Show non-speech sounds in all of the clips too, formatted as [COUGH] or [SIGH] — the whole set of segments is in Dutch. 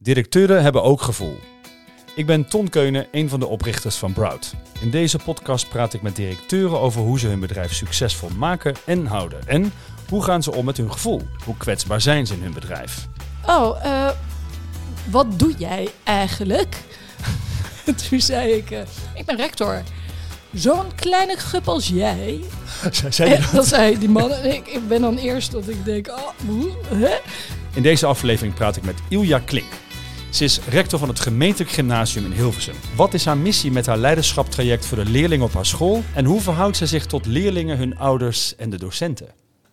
Directeuren hebben ook gevoel. Ik ben Ton Keunen, een van de oprichters van Brout. In deze podcast praat ik met directeuren over hoe ze hun bedrijf succesvol maken en houden. En hoe gaan ze om met hun gevoel? Hoe kwetsbaar zijn ze in hun bedrijf? Oh, eh, wat doe jij eigenlijk? [LAUGHS] Toen zei ik, eh, ik ben rector. Zo'n kleine gup als jij. [LAUGHS] Zei dat? dat zei die man. Ik, ik ben dan eerst dat ik denk, oh, hè? In deze aflevering praat ik met Ilja Klink. Ze is rector van het gemeentelijk gymnasium in Hilversum. Wat is haar missie met haar leiderschaptraject voor de leerlingen op haar school? En hoe verhoudt ze zich tot leerlingen, hun ouders en de docenten?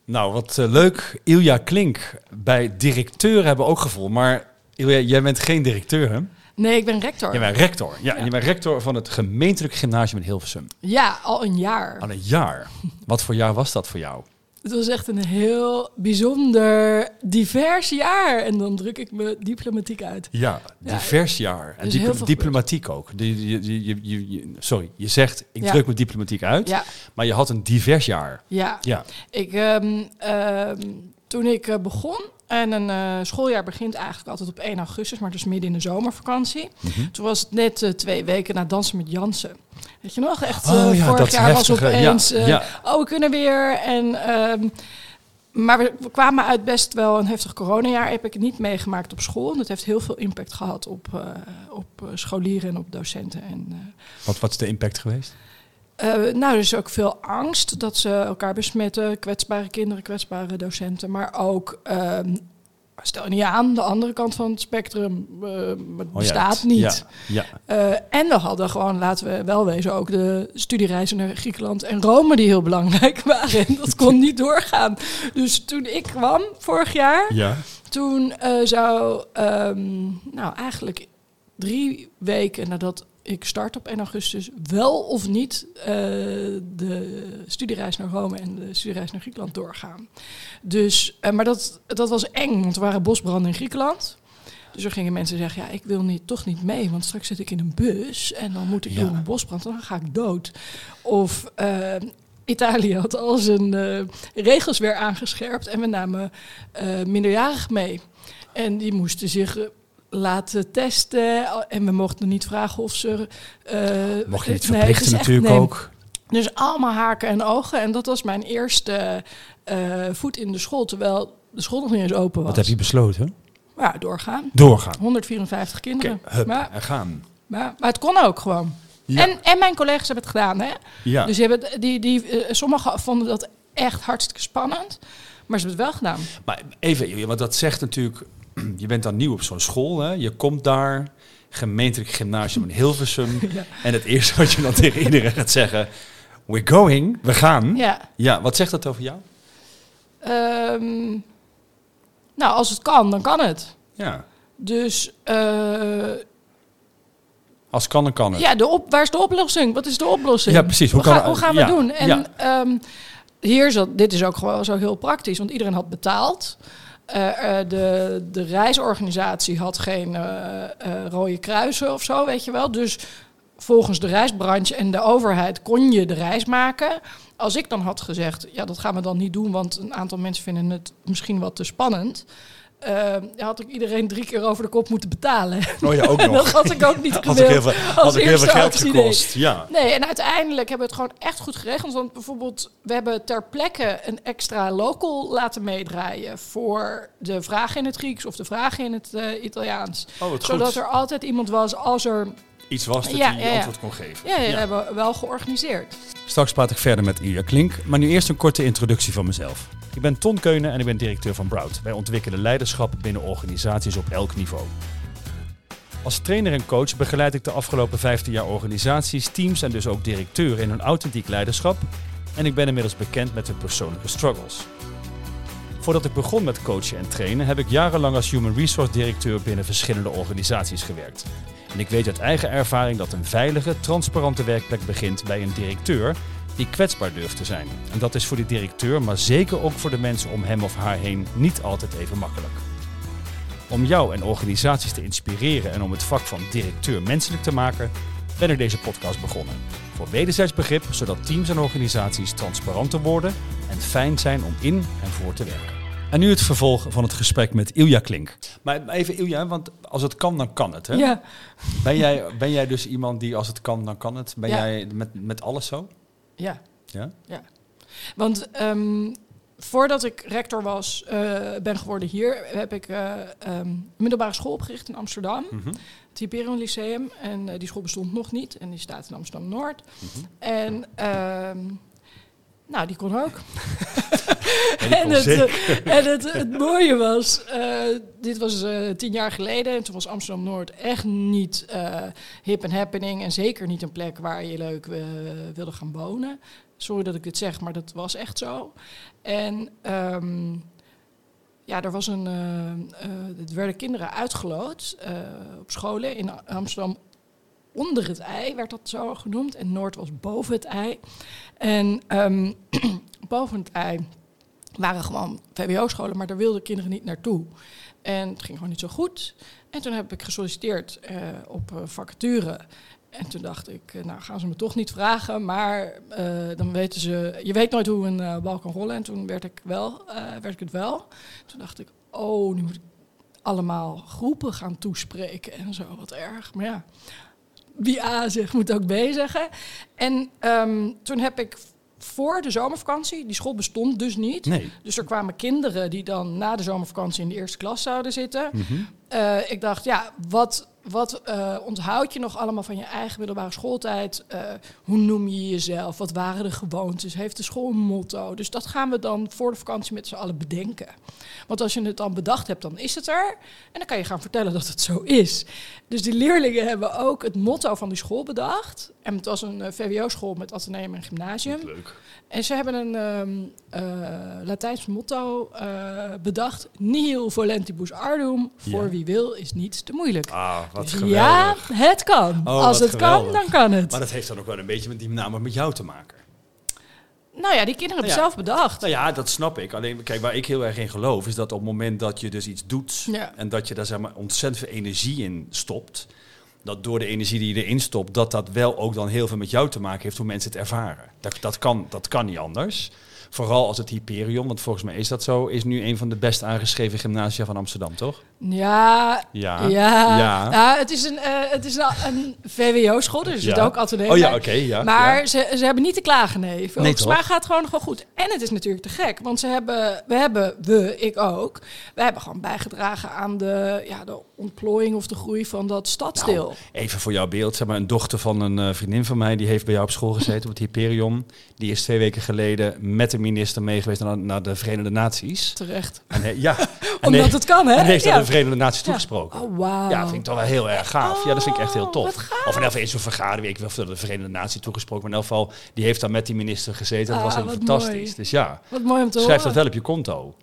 Nou, wat eh, leuk. Ilja Klink. Bij directeur hebben we ook gevoel. Maar Ilja, jij bent geen directeur, hè? Nee, ik ben rector. Jij bent rector. Ja, Ja. en je bent rector van het gemeentelijk gymnasium in Hilversum. Ja, al een jaar. Al een jaar. Wat voor jaar was dat voor jou? Het was echt een heel bijzonder divers jaar. En dan druk ik me diplomatiek uit. Ja, Ja, divers jaar. En veel diplomatiek ook. Je, sorry, je zegt, ik Ja. druk me diplomatiek uit. Ja, Maar je had een divers jaar. ja. Ja. Ik, ehm, ehm, toen ik eh, begon, en een eh, schooljaar begint eigenlijk altijd op 1 augustus, maar dus midden in de zomervakantie. Mhm. Toen was het net eh, twee weken na Dansen met Jansen. Weet je nog? Echt, Oh eh, ja, vorig jaar was opeens, ja, ja. oh, we kunnen weer. En, ehm, maar we, we kwamen uit best wel een heftig coronajaar. Heb ik het niet meegemaakt op school. En dat heeft heel veel impact gehad op, op scholieren en op docenten. En, Wat, wat is de impact geweest? Eh, nou, er is ook veel angst dat ze elkaar besmetten. Kwetsbare kinderen, kwetsbare docenten. Maar ook, ehm, stel je niet aan, de andere kant van het spectrum eh, het Oh ja, bestaat niet. Ja, ja. Eh, en we hadden gewoon, laten we wel wezen, ook de studiereizen naar Griekenland en Rome die heel belangrijk [LAUGHS] waren. En dat kon niet doorgaan. Dus toen ik kwam vorig jaar, ja. toen zou, ehm, nou eigenlijk drie weken nadat ik start op 1 augustus, wel of niet eh, de studiereis naar Rome en de studiereis naar Griekenland doorgaan. Dus, eh, maar dat, dat was eng, want er waren bosbranden in Griekenland. Dus er gingen mensen zeggen, ja, ik wil niet, toch niet mee, want straks zit ik in een bus en dan moet ik Ja. door een bosbrand en dan ga ik dood. Of eh, Italië had al zijn regels weer aangescherpt en we namen minderjarigen mee. En die moesten zich laten testen en we mochten niet vragen of ze... eh, Mocht je niet nee, verplichten het is echt- natuurlijk nee, ook. dus allemaal haken en ogen. En dat was mijn eerste eh, voet in de school, terwijl de school nog niet eens open was. Wat heb je besloten? Ja, doorgaan. Doorgaan. 154 Oké, kinderen. hup, Maar, gaan. maar, maar het kon ook gewoon. Ja. En, en mijn collega's hebben het gedaan. Hè? ja. Dus hebben, die, die, eh, sommigen vonden dat echt hartstikke spannend. Maar ze hebben het wel gedaan. Maar even, want dat zegt natuurlijk... [CLEARS THROAT] Je bent dan nieuw op zo'n school, hè? Je komt daar, gemeentelijk gymnasium in Hilversum. [LAUGHS] Ja. En het eerste wat je dan [LAUGHS] tegen iedereen gaat zeggen... We're going, we gaan. Ja. Ja, wat zegt dat over jou? Ehm, nou, als het kan, dan kan het. Ja, Dus eh, als kan dan kan het. ja, de op, waar is de oplossing? Wat is de oplossing? Ja, precies. Hoe gaan we ja, doen? En ja. ehm, hier dit is ook gewoon zo heel praktisch, want iedereen had betaald. Eh, eh, de, de reisorganisatie had geen eh, rode kruisen of zo, weet je wel. Dus volgens de reisbranche en de overheid kon je de reis maken. Als ik dan had gezegd, ja, dat gaan we dan niet doen, want een aantal mensen vinden het misschien wat te spannend. Eh, had ik iedereen drie keer over de kop moeten betalen. Oh ja, ook [LAUGHS] nog. dat had ik ook niet had gewild. ik heel veel, had ik heel veel geld gekost. Ja. Nee, en uiteindelijk hebben we het gewoon echt goed geregeld. Want bijvoorbeeld, we hebben ter plekke een extra local laten meedraaien voor de vragen in het Grieks of de vragen in het eh, Italiaans. Oh, Zodat goed. er altijd iemand was als er. Iets was dat Ja, je ja, ja. antwoord kon geven. Ja, ja, hebben we wel georganiseerd. Straks praat ik verder met Ilja Klink, maar nu eerst een korte introductie van mezelf. Ik ben Ton Keunen en ik ben directeur van Brout. Wij ontwikkelen leiderschap binnen organisaties op elk niveau. Als trainer en coach begeleid ik de afgelopen 15 jaar organisaties, teams en dus ook directeuren in hun authentiek leiderschap. En ik ben inmiddels bekend met hun persoonlijke struggles. Voordat ik begon met coachen en trainen, heb ik jarenlang als Human Resource directeur binnen verschillende organisaties gewerkt. En ik weet uit eigen ervaring dat een veilige, transparante werkplek begint bij een directeur die kwetsbaar durft te zijn. En dat is voor die directeur, maar zeker ook voor de mensen om hem of haar heen, niet altijd even makkelijk. Om jou en organisaties te inspireren en om het vak van directeur menselijk te maken, ben ik deze podcast begonnen. Voor wederzijds begrip, zodat teams en organisaties transparanter worden en fijn zijn om in en voor te werken. En nu het vervolg van het gesprek met Ilja Klink. Maar even Ilja, want als het kan, dan kan het. Hè? Ja. Ben, jij, ben jij dus iemand die als het kan, dan kan het? Ben Ja. jij met, met alles zo? ja. Ja? Want ehm, voordat ik rector was, eh, ben geworden hier, heb ik eh, ehm, een middelbare school opgericht in Amsterdam. Mhm. Het Hyperion Lyceum. En eh, die school bestond nog niet. En die staat in Amsterdam-Noord. Mhm. En ehm, nou, die kon ook. [LAUGHS] En kon het, eh, en het, het mooie was, eh, dit was eh, tien jaar geleden. En toen was Amsterdam-Noord echt niet hip en happening. En zeker niet een plek waar je leuk wilde gaan wonen. Sorry dat ik dit zeg, maar dat was echt zo. En ehm, ja, er was een. er werden kinderen uitgeloot op scholen in Amsterdam. Onder het ei werd dat zo genoemd. En Noord was boven het ei. En ehm, [CLEARS THROAT] boven het ei waren gewoon VWO-scholen, maar daar wilden kinderen niet naartoe. En het ging gewoon niet zo goed. En toen heb ik gesolliciteerd eh, op eh, vacature. En toen dacht ik, eh, nou gaan ze me toch niet vragen, maar dan weten ze, je weet nooit hoe een bal kan rollen. En toen werd ik, wel, werd ik het wel. Toen dacht ik, oh, nu moet ik allemaal groepen gaan toespreken en zo, wat erg. Maar ja, wie A zegt, moet ook B zeggen. En ehm, toen heb ik voor de zomervakantie, die school bestond dus niet. Nee. Dus er kwamen kinderen die dan na de zomervakantie in de eerste klas zouden zitten. Mhm. Eh, ik dacht, ja, wat, wat eh, onthoud je nog allemaal van je eigen middelbare schooltijd? Eh, hoe noem je jezelf? Wat waren de gewoontes? Heeft de school een motto? Dus dat gaan we dan voor de vakantie met z'n allen bedenken. Want als je het dan bedacht hebt, dan is het er. En dan kan je gaan vertellen dat het zo is. Dus die leerlingen hebben ook het motto van die school bedacht. En het was een eh, VWO-school met ateneum en gymnasium. Leuk. En ze hebben een ehm, eh, Latijns motto eh, bedacht. Nihil volentibus ardum. Voor Ja. wie wil is niets te moeilijk. Ah, wat Dus geweldig. ja, het kan. Oh, Als het kan, dan kan het. Maar dat heeft dan ook wel een beetje met die naam met jou te maken. Nou ja, die kinderen hebben Ja. zelf bedacht. Nou ja, dat snap ik. Alleen, kijk, waar ik heel erg in geloof, is dat op het moment dat je dus iets doet Ja. en dat je daar zeg maar ontzettend veel energie in stopt, dat door de energie die je erin stopt, dat dat wel ook dan heel veel met jou te maken heeft hoe mensen het ervaren. Dat, dat, kan, dat kan niet anders. Vooral als het Hyperion, want volgens mij is dat zo, is nu een van de best aangeschreven gymnasia van Amsterdam, toch? Ja, Ja. ja. Ja. het is een, eh, het is een, een VWO-school, dus Ja. ook ateneum Oh ja, oké. ja, Maar ja. ze, ze hebben niet te klagen, nee. Volgens mij gaat het gewoon wel goed. En het is natuurlijk te gek, want ze hebben, we hebben, we, ik ook, we hebben gewoon bijgedragen aan de, ja, de ontplooiing of de groei van dat stadsdeel. Nou, even voor jouw beeld, zeg maar, een dochter van een eh, vriendin van mij, die heeft bij jou op school gezeten, op het Hyperion. Die is twee weken geleden met de minister mee geweest naar, naar de Verenigde Naties. Terecht. En, ja, [LAUGHS] Omdat het kan, hè? En heeft Ja. naar de Verenigde Naties toegesproken. Oh, wauw. Ja, vind ik toch wel heel erg gaaf. Ja, dat vind ik echt heel Oh, tof. Of in elk geval in zo'n vergadering, ik of de Verenigde Naties toegesproken, maar in elk geval, die heeft dan met die minister gezeten. Dat Ah, was helemaal wat fantastisch. mooi. Dus ja, Wat mooi om te schrijf dat horen. wel op je konto.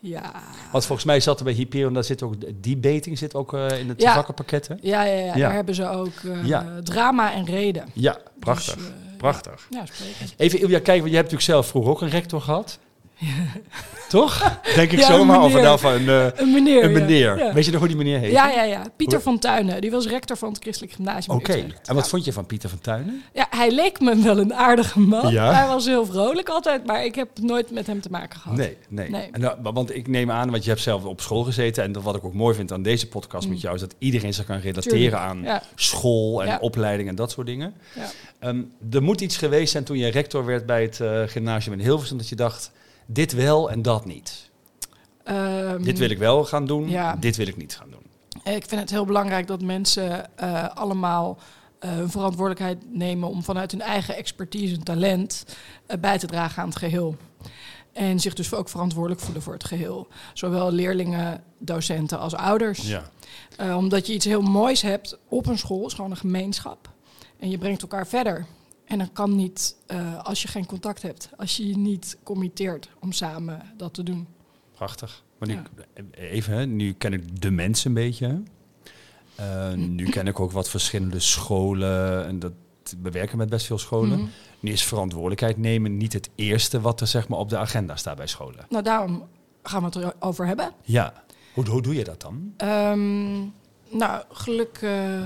Ja. Want volgens mij zat er bij Hyperion, daar zit ook, die beting zit ook eh, in het Ja. vakkenpakket, hè? Ja, ja, ja, Ja. daar hebben ze ook eh, Ja. drama en reden. Ja, prachtig. Dus, eh, prachtig. Ja. Even, Ilja, kijk, want je hebt natuurlijk zelf vroeger ook een rector gehad. [LAUGHS] Toch? Denk ik Ja, zomaar. nou van een, eh, Een meneer. een meneer. Ja. Weet je nog hoe die meneer heet? Ja, ja, ja. Pieter Hoe- van Tuinen. Die was rector van het Christelijk Gymnasium. Oké. En wat vond je van Pieter van Tuinen? Ja, hij leek me wel een aardige man. Ja? Hij was heel vrolijk altijd, maar ik heb nooit met hem te maken gehad. Nee, nee. Nee. En, nou, want ik neem aan, want je hebt zelf op school gezeten. En wat ik ook mooi vind aan deze podcast Mm. met jou, is dat iedereen zich kan relateren Tuurlijk. aan school en opleiding en dat soort dingen. Ja. Ehm, er moet iets geweest zijn toen je rector werd bij het eh, gymnasium in Hilversum, dat je dacht, dit wel en dat niet. Ehm, dit wil ik wel gaan doen, ja. dit wil ik niet gaan doen. Ik vind het heel belangrijk dat mensen eh, allemaal eh, hun verantwoordelijkheid nemen om vanuit hun eigen expertise en talent eh, bij te dragen aan het geheel. En zich dus ook verantwoordelijk voelen voor het geheel. Zowel leerlingen, docenten als ouders. Ja. Omdat je iets heel moois hebt op een school, is gewoon een gemeenschap. En je brengt elkaar verder. En dan kan niet, eh, als je geen contact hebt, als je je niet committeert om samen dat te doen. Prachtig. Maar nu, even, hè, nu ken ik de mensen een beetje. Eh, [CLEARS THROAT] nu ken ik ook wat verschillende scholen en dat we werken met best veel scholen. Mhm. Nu is verantwoordelijkheid nemen niet het eerste wat er zeg maar op de agenda staat bij scholen. Nou, daarom gaan we het erover hebben. Ja. Hoe, hoe doe je dat dan? Ehm, nou, geluk, eh,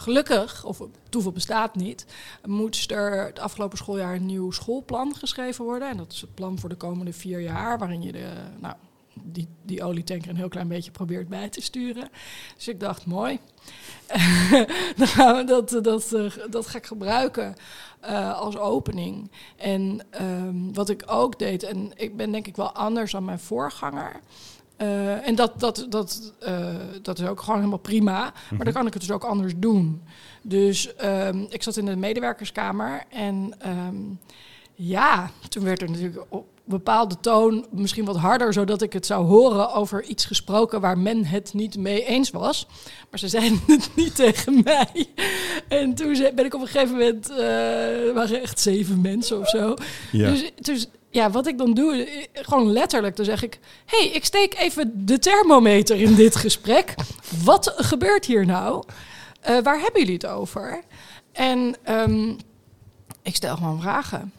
gelukkig, of toeval bestaat niet, moet er het afgelopen schooljaar een nieuw schoolplan geschreven worden. En dat is het plan voor de komende vier jaar, waarin je de, nou, die, die olietanker een heel klein beetje probeert bij te sturen. Dus ik dacht, mooi. [LAUGHS] Dan gaan we dat, dat, dat ga ik gebruiken eh, als opening. En ehm, wat ik ook deed, en ik ben denk ik wel anders dan mijn voorganger. Eh, en dat, dat, dat, dat is ook gewoon helemaal prima. Maar dan Mhm. kan ik het dus ook anders doen. Dus ehm, ik zat in de medewerkerskamer en ehm, ja, toen werd er natuurlijk op bepaalde toon misschien wat harder, zodat ik het zou horen over iets gesproken waar men het niet mee eens was. Maar ze zeiden [LAUGHS] het niet tegen mij. En toen ben ik op een gegeven moment, eh, er waren echt zeven mensen of zo. Ja. Dus, dus ja, wat ik dan doe, eh, gewoon letterlijk, dan zeg ik: hey, ik steek even de thermometer in dit gesprek. Wat gebeurt hier nou? Eh, waar hebben jullie het over? En ehm, ik stel gewoon vragen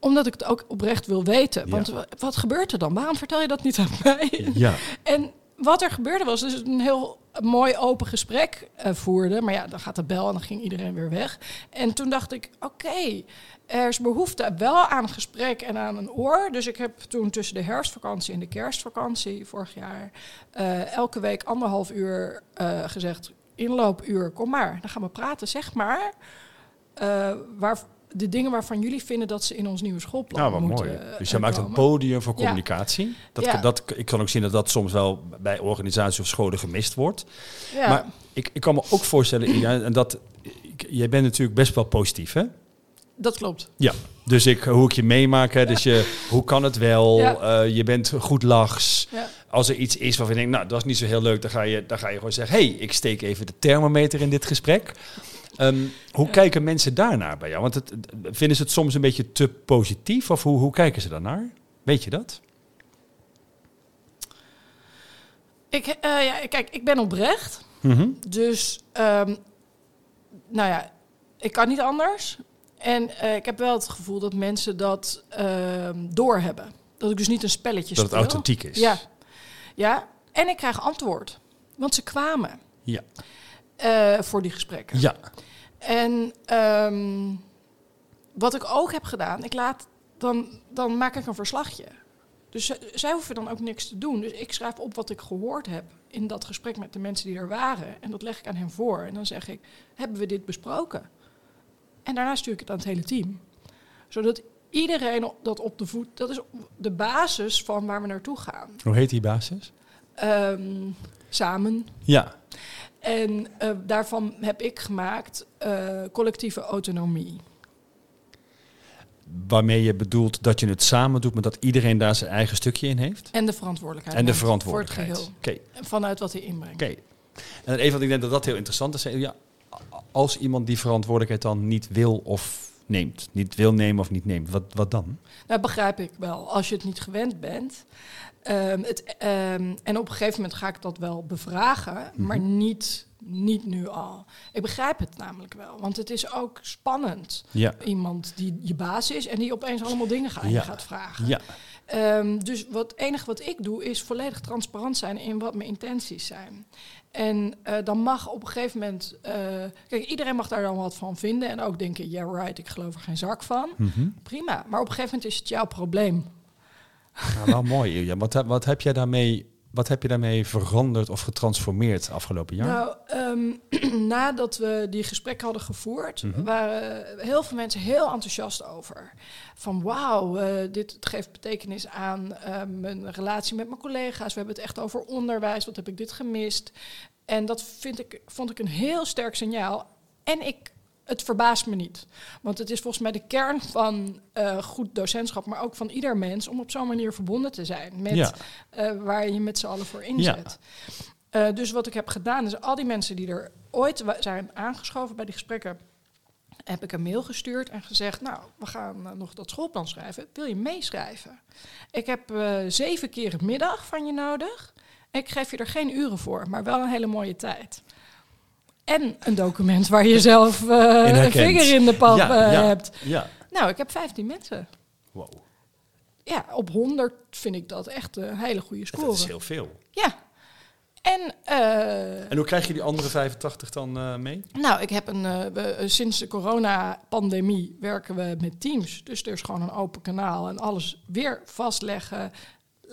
omdat ik het ook oprecht wil weten. Want Ja. wat gebeurt er dan? Waarom vertel je dat niet aan mij? ja. [LAUGHS] En wat er gebeurde was dus een heel mooi open gesprek eh, voerde. Maar ja, dan gaat de bel en dan ging iedereen weer weg. En toen dacht ik, oké, er is behoefte wel aan gesprek en aan een oor. Dus ik heb toen tussen de herfstvakantie en de kerstvakantie vorig jaar... eh, elke week anderhalf uur eh, gezegd, inloopuur, kom maar. Dan gaan we praten, zeg maar. eh, waar, de dingen waarvan jullie vinden dat ze in ons nieuwe schoolplan Nou, wat moeten mooi. Dus jij maakt een podium voor Ja. communicatie. Dat, Ja. dat, ik kan ook zien dat dat soms wel bij organisaties of scholen gemist wordt. Ja. Maar ik, ik kan me ook voorstellen, en dat, jij bent natuurlijk best wel positief, hè? Dat klopt. Ja. Dus ik, hoe ik je meemaak, hè, dus je, hoe kan het wel? Ja. Eh, je bent goed lachs. Ja. Als er iets is waarvan je denkt, nou, dat is niet zo heel leuk, dan ga je, dan ga je gewoon zeggen, hey, ik steek even de thermometer in dit gesprek. Ehm, hoe Ja. kijken mensen daarnaar bij jou? Want het, vinden ze het soms een beetje te positief? Of hoe, hoe kijken ze daarnaar? Weet je dat? Ik, eh, ja, kijk, ik ben oprecht. Mhm. Dus, ehm, nou ja, ik kan niet anders. En eh, ik heb wel het gevoel dat mensen dat ehm, doorhebben. Dat ik dus niet een spelletje Dat het speel. authentiek is. Ja. ja, en ik krijg antwoord. Want ze kwamen Ja. eh, voor die gesprekken. Ja. En ehm, wat ik ook heb gedaan, ik laat, dan, dan maak ik een verslagje. Dus zij hoeven dan ook niks te doen. Dus ik schrijf op wat ik gehoord heb in dat gesprek met de mensen die er waren. En dat leg ik aan hen voor. En dan zeg ik, hebben we dit besproken? En daarna stuur ik het aan het hele team. Zodat iedereen dat op de voet... Dat is de basis van waar we naartoe gaan. Hoe heet die basis? Ehm, samen. Ja. En eh, daarvan heb ik gemaakt eh, collectieve autonomie. Waarmee je bedoelt dat je het samen doet, maar dat iedereen daar zijn eigen stukje in heeft? En de verantwoordelijkheid. En de verantwoordelijkheid. Voor het geheel. Vanuit wat hij inbrengt. Oké. En even wat ik denk dat dat heel interessant is. Ja, als iemand die verantwoordelijkheid dan niet wil of neemt, niet wil nemen of niet neemt, wat, wat dan? Nou, begrijp ik wel. Als je het niet gewend bent. Ehm, het, ehm, en op een gegeven moment ga ik dat wel bevragen, maar niet, niet nu al. Ik begrijp het namelijk wel, want het is ook spannend. Ja. Iemand die je baas is en die opeens allemaal dingen gaat, Ja. vragen. Ja. Ehm, dus wat het enige wat ik doe is volledig transparant zijn in wat mijn intenties zijn. En eh, dan mag op een gegeven moment. eh, kijk, iedereen mag daar dan wat van vinden. En ook denken: yeah, right, ik geloof er geen zak van. Mhm. Prima. Maar op een gegeven moment is het jouw probleem. Nou, wel mooi. Wat, wat, heb jij daarmee, wat heb je daarmee veranderd of getransformeerd afgelopen jaar? Nou, ehm, [CLEARS THROAT] nadat we die gesprekken hadden gevoerd, Mhm. waren heel veel mensen heel enthousiast over. Van wauw, eh, dit geeft betekenis aan eh, mijn relatie met mijn collega's. We hebben het echt over onderwijs. Wat heb ik dit gemist? En dat vind ik, vond ik een heel sterk signaal. En ik, het verbaast me niet. Want het is volgens mij de kern van eh, goed docentschap, maar ook van ieder mens, om op zo'n manier verbonden te zijn met ja. eh, waar je met z'n allen voor inzet. Eh, dus wat ik heb gedaan is al die mensen die er ooit zijn aangeschoven bij die gesprekken, heb ik een mail gestuurd en gezegd, nou, we gaan nog dat schoolplan schrijven. Wil je meeschrijven? Ik heb zeven keer een middag van je nodig. Ik geef je er geen uren voor, maar wel een hele mooie tijd. En een document waar je zelf eh, een vinger in de pap Ja, eh, ja. hebt. Ja. Nou, ik heb 15 mensen. Wow. Ja, op 100 vind ik dat echt een hele goede score. Dat is heel veel. Ja. En, eh, En hoe krijg je die andere 85 dan mee? nou, ik heb een, we- sinds de coronapandemie werken we met Teams. Dus er is gewoon een open kanaal en alles weer vastleggen.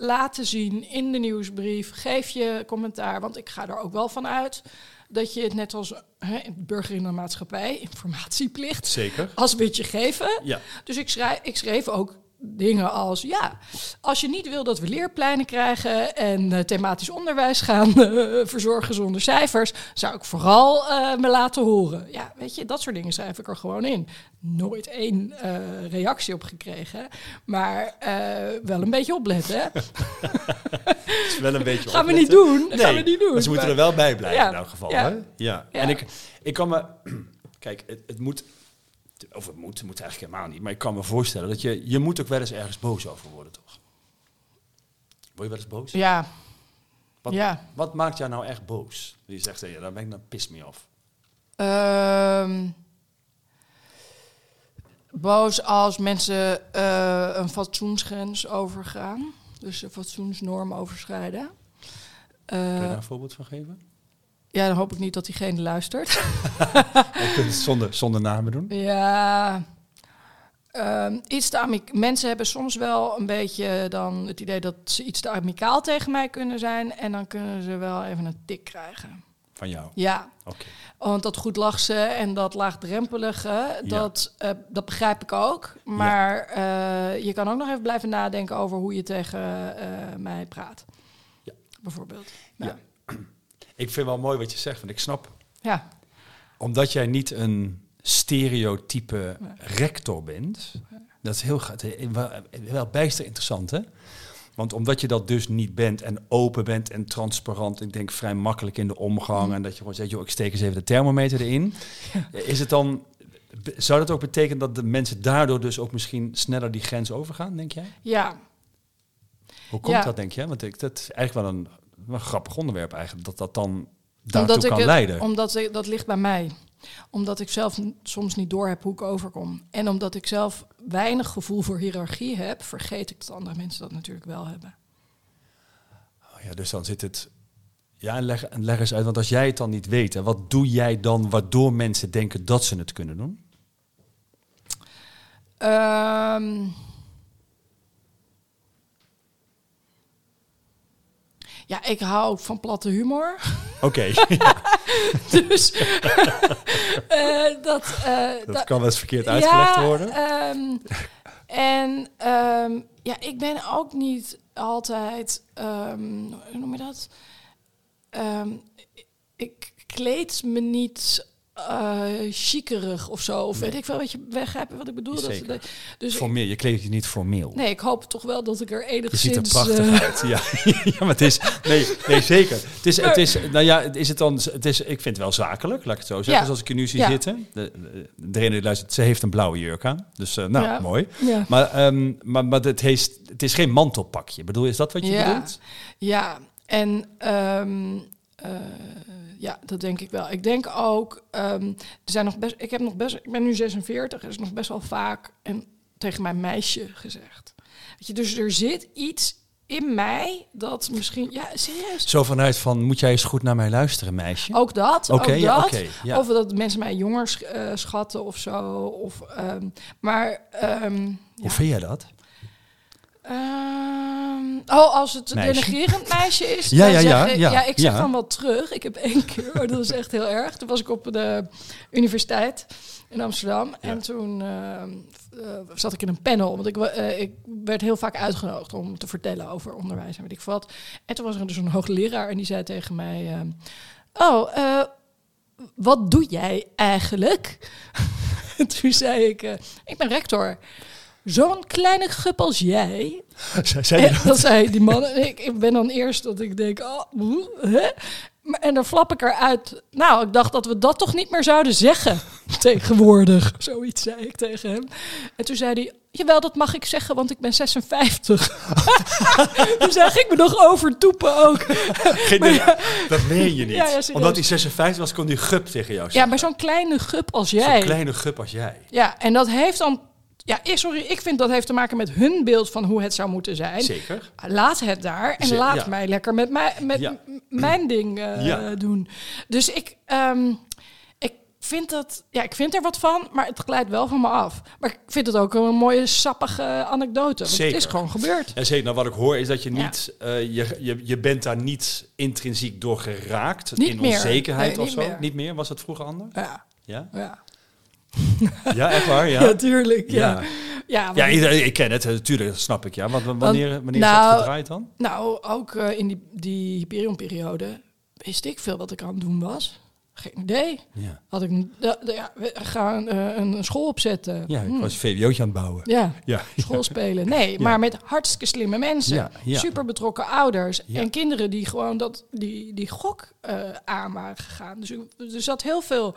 Laten zien in de nieuwsbrief. Geef je commentaar, want ik ga er ook wel van uit dat je het net als hè, burger in de maatschappij, [LAUGHS] informatieplicht, Zeker. als we het je geven. Ja. Dus ik schrijf, ik schreef ook dingen als, ja, als je niet wil dat we leerpleinen krijgen en eh, thematisch onderwijs gaan eh, verzorgen zonder cijfers, zou ik vooral eh, me laten horen. Ja, weet je, dat soort dingen schrijf ik er gewoon in. Nooit één eh, reactie op gekregen, maar eh, wel een beetje opletten. Hè? [LAUGHS] Het is wel een beetje Gaan we niet doen. Nee, Gaan we niet doen. maar ze moeten er wel bij blijven Ja. in elk geval. Ja. Hè? Ja. Ja. En ik, ik kan me... [CLEARS THROAT] Kijk, het, het moet... Of het moet, het moet eigenlijk helemaal niet. Maar ik kan me voorstellen dat je... Je moet ook wel eens ergens boos over worden, toch? Word je wel eens boos? Ja, Wat, ja. wat maakt jou nou echt boos? Je zegt, hey, daar ben ik dan pis me af. Ehm, boos als mensen eh, een fatsoensgrens overgaan. Dus een fatsoensnorm overschrijden. Kun je Eh, daar een voorbeeld van geven? Ja, dan hoop ik niet dat diegene luistert. [LAUGHS] Kunt het zonder, zonder namen doen. ja. Ehm, iets te mensen hebben soms wel een beetje dan het idee dat ze iets te amicaal tegen mij kunnen zijn. En dan kunnen ze wel even een tik krijgen. Van jou. Ja, Oké. Want dat goed lachsen en dat laagdrempelige, dat, eh, dat begrijp ik ook. Maar eh, je kan ook nog even blijven nadenken over hoe je tegen eh, mij praat. Ja. Bijvoorbeeld. Ja. [CLEARS THROAT] Ik vind wel mooi wat je zegt, want ik snap... Ja. Omdat jij niet een stereotype rector bent... Dat is heel wel, wel bijster interessant, hè? Want omdat je dat dus niet bent en open bent en transparant, ik denk vrij makkelijk in de omgang en dat je gewoon zegt, joh, ik steek eens even de thermometer erin. Is het dan, zou dat ook betekenen dat de mensen daardoor dus ook misschien sneller die grens overgaan, denk jij? Ja. Hoe komt Ja. dat, denk je? Want ik, dat is eigenlijk wel een, een grappig onderwerp eigenlijk, dat dat dan daartoe Omdat ik kan leiden. Omdat ik, dat ligt bij mij. Omdat ik zelf soms niet door heb hoe ik overkom. En omdat ik zelf weinig gevoel voor hiërarchie heb, vergeet ik dat andere mensen dat natuurlijk wel hebben. Oh ja, dus dan zit het. Ja, en leg, en leg eens uit, want als jij het dan niet weet, hè, wat doe jij dan waardoor mensen denken dat ze het kunnen doen? Ehm, ja, ik hou van platte humor. Oké, [LAUGHS] dus [LAUGHS] eh, dat, eh, dat dat- kan wel eens verkeerd uitgelegd ja, worden. ehm, en ehm, ja, ik ben ook niet altijd, ehm, hoe noem je dat? Ik kleed me niet eh chiquerig of zo. Of weet ik wel, weet je, begrijp je wat ik bedoel? Dat, Zeker. dat- dus ik- Formeel, je kleedt je niet formeel. nee, ik hoop toch wel dat ik er Je enigszins... ziet er prachtig eh, uit. Ja. [LAUGHS] ja, maar het is. Nee, nee zeker. Het is, het is, nou ja, is het dan. Het is, ik vind het wel zakelijk, laat ik het zo zeggen. Ja. Dus als ik je nu zie Ja. zitten. De, de, degene die luistert, ze heeft een blauwe jurk aan. Dus eh, nou, mooi. ja. Maar, ehm, maar, maar het, heeft, het is geen mantelpakje. Bedoel, is dat wat je Ja. bedoelt? Ja, en ehm, eh, ja, dat denk ik wel. Ik denk ook, ehm, er zijn nog best, ik heb nog best, ik ben nu 46, er is nog best wel vaak en tegen mijn meisje gezegd. Weet je, dus er zit iets in mij dat misschien, ja, serieus. Zo vanuit van, moet jij eens goed naar mij luisteren, meisje? Ook dat, Oké, ook ja, dat. ja. Of dat mensen mij jonger eh, schatten of zo. Of, ehm, maar, ehm, Hoe ja. vind jij dat? Ehm, oh, als het een denigrerend meisje is. Ja, dan ja, zeg ja, ik- ja, ik zeg ja. dan wel terug. Ik heb één keer, oh, dat was echt heel erg. Toen was ik op de universiteit in Amsterdam. En toen ehm, eh, zat ik in een panel. Want ik, eh, ik werd heel vaak uitgenodigd om te vertellen over onderwijs en weet ik wat. En toen was er dus een hoogleraar en die zei tegen mij... ehm, oh, eh, wat doe jij eigenlijk? [LAUGHS] En toen zei ik, ik ben rector. Zo'n kleine gup als jij, [LAUGHS] Zei en dan zei die man, en ik, ik ben dan eerst dat ik denk, oh, hoe, hè? En dan flap ik eruit. Nou, ik dacht dat we dat toch niet meer zouden zeggen [LAUGHS] tegenwoordig. Zoiets zei ik tegen hem. En toen zei hij, jawel, dat mag ik zeggen, want ik ben 56. [LAUGHS] toen zag ik me nog overtoepen ook. dat meen je niet. Ja, ja. Omdat hij 56 was, kon die gup tegen jou Ja, zeggen. maar zo'n kleine gup als Zo'n jij. kleine gup als jij. Ja, en dat heeft dan Ja, eh, sorry, ik vind dat heeft te maken met hun beeld van hoe het zou moeten zijn. Zeker. Laat het daar en laat ja. mij lekker met, mij, met Ja. mijn ding eh, Ja. doen. Dus ik, ehm, ik, vind dat, ja, ik vind er wat van, maar het glijdt wel van me af. Maar ik vind het ook een mooie, sappige anekdote. Want Zeker. het is gewoon gebeurd. En zeker, nou, wat ik hoor is dat je niet, eh, je, je, je bent daar niet intrinsiek door geraakt. Niet in meer. onzekerheid Nee, of niet zo. meer. Niet meer? Was dat vroeger anders? Ja, Ja? ja. [LAUGHS] Ja, echt waar? Ja. ja tuurlijk. Ja. Ja. Ja, want- Ja, iedereen- ik ken het, natuurlijk, snap ik. Ja. Want wanneer, wanneer is nou, dat gedraaid dan? Nou, ook eh, in die, die Hyperion-periode wist ik veel wat ik aan het doen was. Geen idee. Ja, Had ik een- ja, gaan eh, een, school opzetten. ja ik Hm. was een VWO'tje aan het bouwen. Ja, Ja, school spelen. [LAUGHS] Nee, Ja. maar met hartstikke slimme mensen. Super betrokken ouders. En kinderen die gewoon dat, die, die gok eh, aan waren gegaan. Dus er zat heel veel...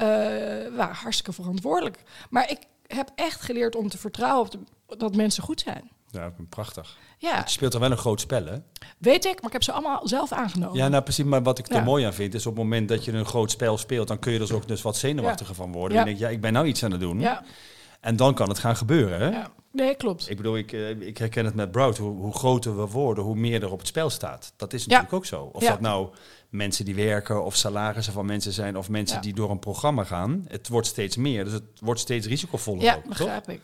eh hartstikke verantwoordelijk. Maar ik heb echt geleerd om te vertrouwen op de- dat mensen goed zijn. ja, prachtig. Ja, Je speelt er wel een groot spel, hè? weet ik, maar ik heb ze allemaal zelf aangenomen. Ja, nou precies. Maar wat ik er Ja. mooi aan vind, is op het moment dat je een groot spel speelt, dan kun je er dus ook dus wat zenuwachtiger van worden. Ja. En denk je, ja, ik ben nou iets aan het doen. ja, En dan kan het gaan gebeuren, hè? ja. Nee, klopt. Ik bedoel, ik, eh, ik herken het met Broad. Hoe, hoe groter we worden, hoe meer er op het spel staat. Dat is natuurlijk ook zo. Of dat nou mensen die werken, of salarissen van mensen zijn, of mensen Ja. die door een programma gaan. Het wordt steeds meer, dus het wordt steeds risicovoller Ja, ook, toch? begrijp ik.